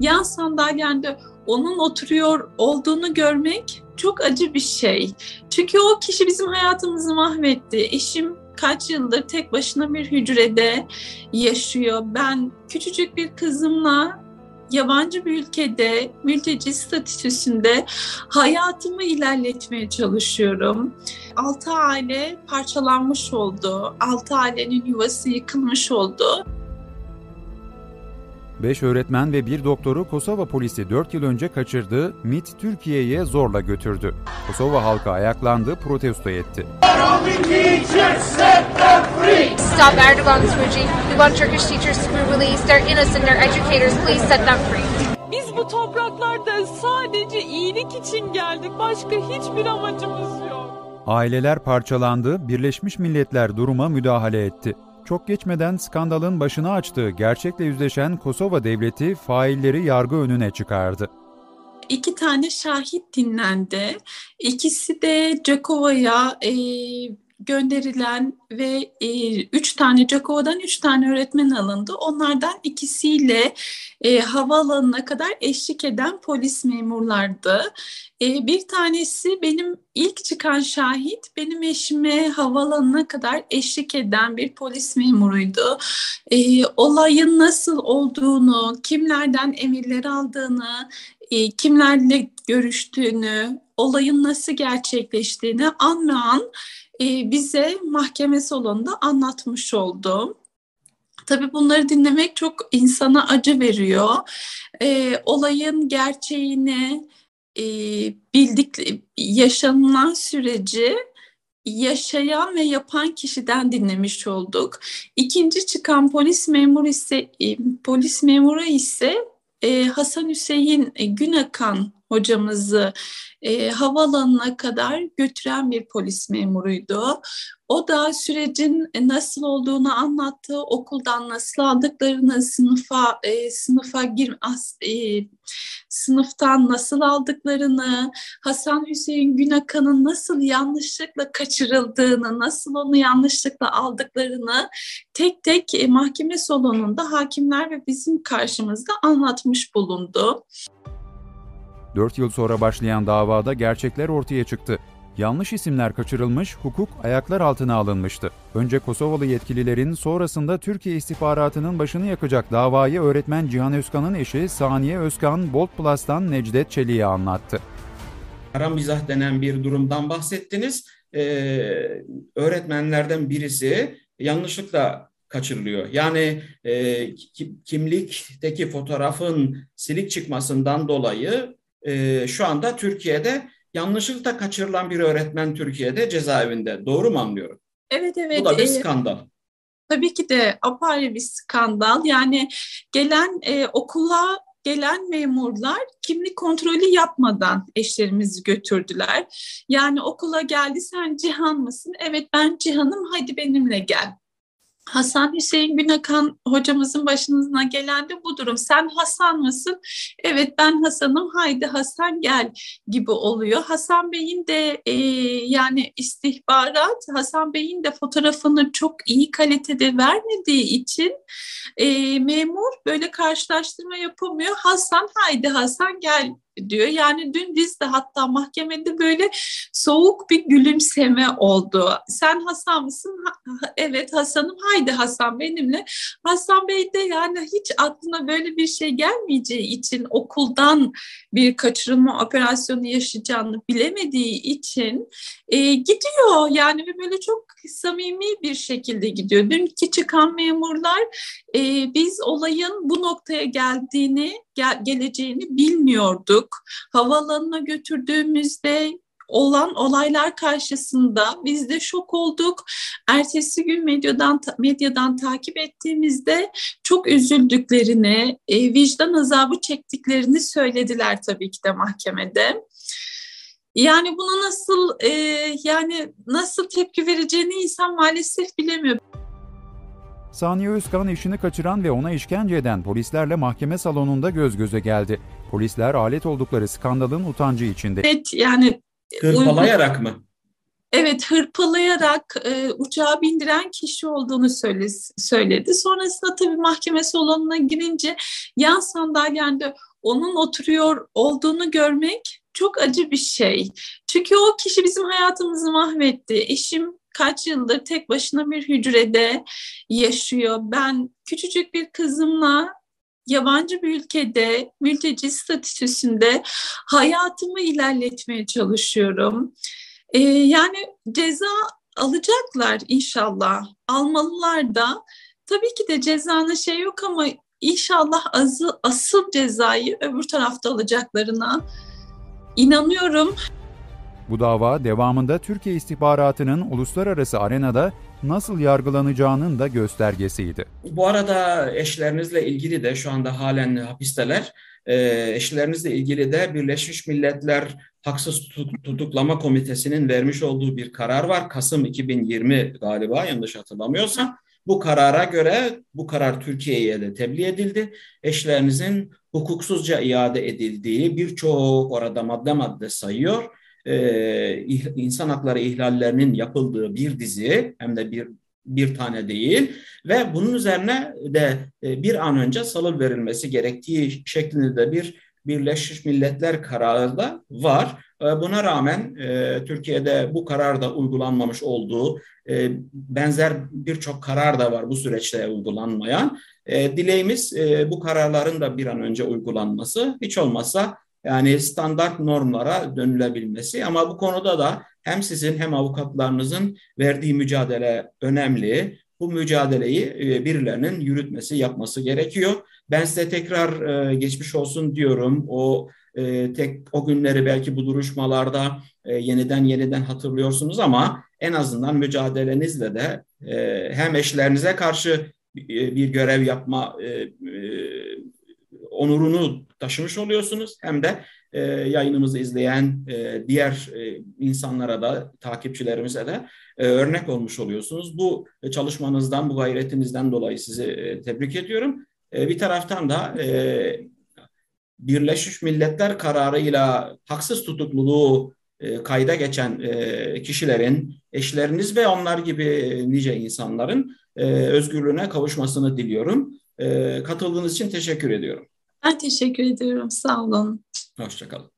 yan sandalyende onun oturuyor olduğunu görmek çok acı bir şey. Çünkü o kişi bizim hayatımızı mahvetti. Eşim kaç yıldır tek başına bir hücrede yaşıyor. Ben küçücük bir kızımla yabancı bir ülkede mülteci statüsünde hayatımı ilerletmeye çalışıyorum. Altı aile parçalanmış oldu. Altı ailenin yuvası yıkılmış oldu. 5 öğretmen ve bir doktoru Kosova polisi 4 yıl önce kaçırdı, MIT Türkiye'ye zorla götürdü. Kosova halkı ayaklandı, protesto etti. Stop Erdogan's regime. We want Turkish teachers to be released. They're innocent, they're educators. Please set them free. Biz bu topraklarda sadece iyilik için geldik. Başka hiçbir amacımız yok. Aileler parçalandı, Birleşmiş Milletler duruma müdahale etti. Çok geçmeden skandalın başını açtığı gerçekle yüzleşen Kosova devleti failleri yargı önüne çıkardı. İki tane şahit dinlendi. İkisi de Cekova'ya e, gönderilen ve e, üç tane Cakova'dan üç tane öğretmen alındı. Onlardan ikisiyle e, havaalanına kadar eşlik eden polis memurlardı. E, bir tanesi benim ilk çıkan şahit benim eşime havaalanına kadar eşlik eden bir polis memuruydu. E, olayın nasıl olduğunu, kimlerden emirler aldığını, e, kimlerle görüştüğünü, olayın nasıl gerçekleştiğini an an e, bize mahkeme salonunda anlatmış oldu. Tabii bunları dinlemek çok insana acı veriyor. E, olayın gerçeğini e, bildik, yaşanılan süreci yaşayan ve yapan kişiden dinlemiş olduk. İkinci çıkan polis memuru ise e, polis memuru ise e, Hasan Hüseyin Günakan hocamızı e, havaalanına kadar götüren bir polis memuruydu. O da sürecin nasıl olduğunu anlattı, okuldan nasıl aldıklarını, sınıfa e, sınıfa gir as, e, sınıftan nasıl aldıklarını, Hasan Hüseyin Günakan'ın nasıl yanlışlıkla kaçırıldığını, nasıl onu yanlışlıkla aldıklarını tek tek e, mahkeme salonunda hakimler ve bizim karşımızda anlatmış bulundu. 4 yıl sonra başlayan davada gerçekler ortaya çıktı. Yanlış isimler kaçırılmış, hukuk ayaklar altına alınmıştı. Önce Kosovalı yetkililerin sonrasında Türkiye istihbaratının başını yakacak davayı öğretmen Cihan Özkan'ın eşi Saniye Özkan Bolt Plus'tan Necdet Çelik'e anlattı. Kara mizah denen bir durumdan bahsettiniz. Ee, öğretmenlerden birisi yanlışlıkla kaçırılıyor. Yani e, kimlikteki fotoğrafın silik çıkmasından dolayı e, şu anda Türkiye'de yanlışlıkla kaçırılan bir öğretmen Türkiye'de cezaevinde. Doğru mu anlıyorum? Evet evet. Bu da bir skandal. Tabii ki de apayrı bir skandal. Yani gelen e, okula gelen memurlar kimlik kontrolü yapmadan eşlerimizi götürdüler. Yani okula geldi sen Cihan mısın? Evet ben Cihan'ım hadi benimle gel. Hasan Hüseyin Günakan hocamızın başına gelen de bu durum. Sen Hasan mısın? Evet ben Hasan'ım haydi Hasan gel gibi oluyor. Hasan Bey'in de e, yani istihbarat Hasan Bey'in de fotoğrafını çok iyi kalitede vermediği için e, memur böyle karşılaştırma yapamıyor. Hasan haydi Hasan gel diyor. Yani dün biz de hatta mahkemede böyle soğuk bir gülümseme oldu. Sen Hasan mısın? Ha, evet Hasan'ım. Haydi Hasan benimle. Hasan Bey de yani hiç aklına böyle bir şey gelmeyeceği için okuldan bir kaçırılma operasyonu yaşayacağını bilemediği için e, gidiyor. Yani böyle çok samimi bir şekilde gidiyor. Dünkü çıkan memurlar e, biz olayın bu noktaya geldiğini, gel, geleceğini bilmiyorduk. Havaalanına götürdüğümüzde olan olaylar karşısında biz de şok olduk. Ertesi gün medyadan medyadan takip ettiğimizde çok üzüldüklerini, e, vicdan azabı çektiklerini söylediler tabii ki de mahkemede. Yani buna nasıl e, yani nasıl tepki vereceğini insan maalesef bilemiyor. Saniye Özkan eşini kaçıran ve ona işkence eden polislerle mahkeme salonunda göz göze geldi. Polisler alet oldukları skandalın utancı içinde. Evet yani Hırpalayarak mı? evet hırpalayarak e, uçağa bindiren kişi olduğunu söyle, söyledi. Sonrasında tabii mahkeme salonuna girince yan sandalyende onun oturuyor olduğunu görmek çok acı bir şey. Çünkü o kişi bizim hayatımızı mahvetti. Eşim kaç yıldır tek başına bir hücrede yaşıyor. Ben küçücük bir kızımla yabancı bir ülkede mülteci statüsünde hayatımı ilerletmeye çalışıyorum. Ee, yani ceza alacaklar inşallah. Almalılar da. Tabii ki de cezanın şey yok ama inşallah azı, asıl cezayı öbür tarafta alacaklarına inanıyorum. Bu dava devamında Türkiye istihbaratının uluslararası arenada nasıl yargılanacağının da göstergesiydi. Bu arada eşlerinizle ilgili de şu anda halen hapisteler. E, eşlerinizle ilgili de Birleşmiş Milletler Haksız Tutuklama Komitesi'nin vermiş olduğu bir karar var. Kasım 2020 galiba yanlış hatırlamıyorsam. Bu karara göre bu karar Türkiye'ye de tebliğ edildi. Eşlerinizin hukuksuzca iade edildiği birçok orada madde madde sayıyor e, insan hakları ihlallerinin yapıldığı bir dizi hem de bir bir tane değil ve bunun üzerine de e, bir an önce salı verilmesi gerektiği şeklinde de bir Birleşmiş Milletler kararı da var. E, buna rağmen e, Türkiye'de bu karar da uygulanmamış olduğu benzer birçok karar da var bu süreçte uygulanmayan. Dileğimiz bu kararların da bir an önce uygulanması. Hiç olmazsa yani standart normlara dönülebilmesi ama bu konuda da hem sizin hem avukatlarınızın verdiği mücadele önemli. Bu mücadeleyi e, birilerinin yürütmesi, yapması gerekiyor. Ben size tekrar e, geçmiş olsun diyorum. O e, tek o günleri belki bu duruşmalarda yeniden yeniden hatırlıyorsunuz ama en azından mücadelenizle de hem eşlerinize karşı bir görev yapma onurunu taşımış oluyorsunuz hem de e, yayınımızı izleyen e, diğer e, insanlara da takipçilerimize de e, örnek olmuş oluyorsunuz. Bu çalışmanızdan, bu gayretinizden dolayı sizi e, tebrik ediyorum. E, bir taraftan da e, Birleşmiş Milletler kararıyla haksız tutukluluğu e, kayda geçen e, kişilerin, eşleriniz ve onlar gibi nice insanların e, özgürlüğüne kavuşmasını diliyorum. E, katıldığınız için teşekkür ediyorum. Ben teşekkür ediyorum. Sağ olun. Hoşçakalın.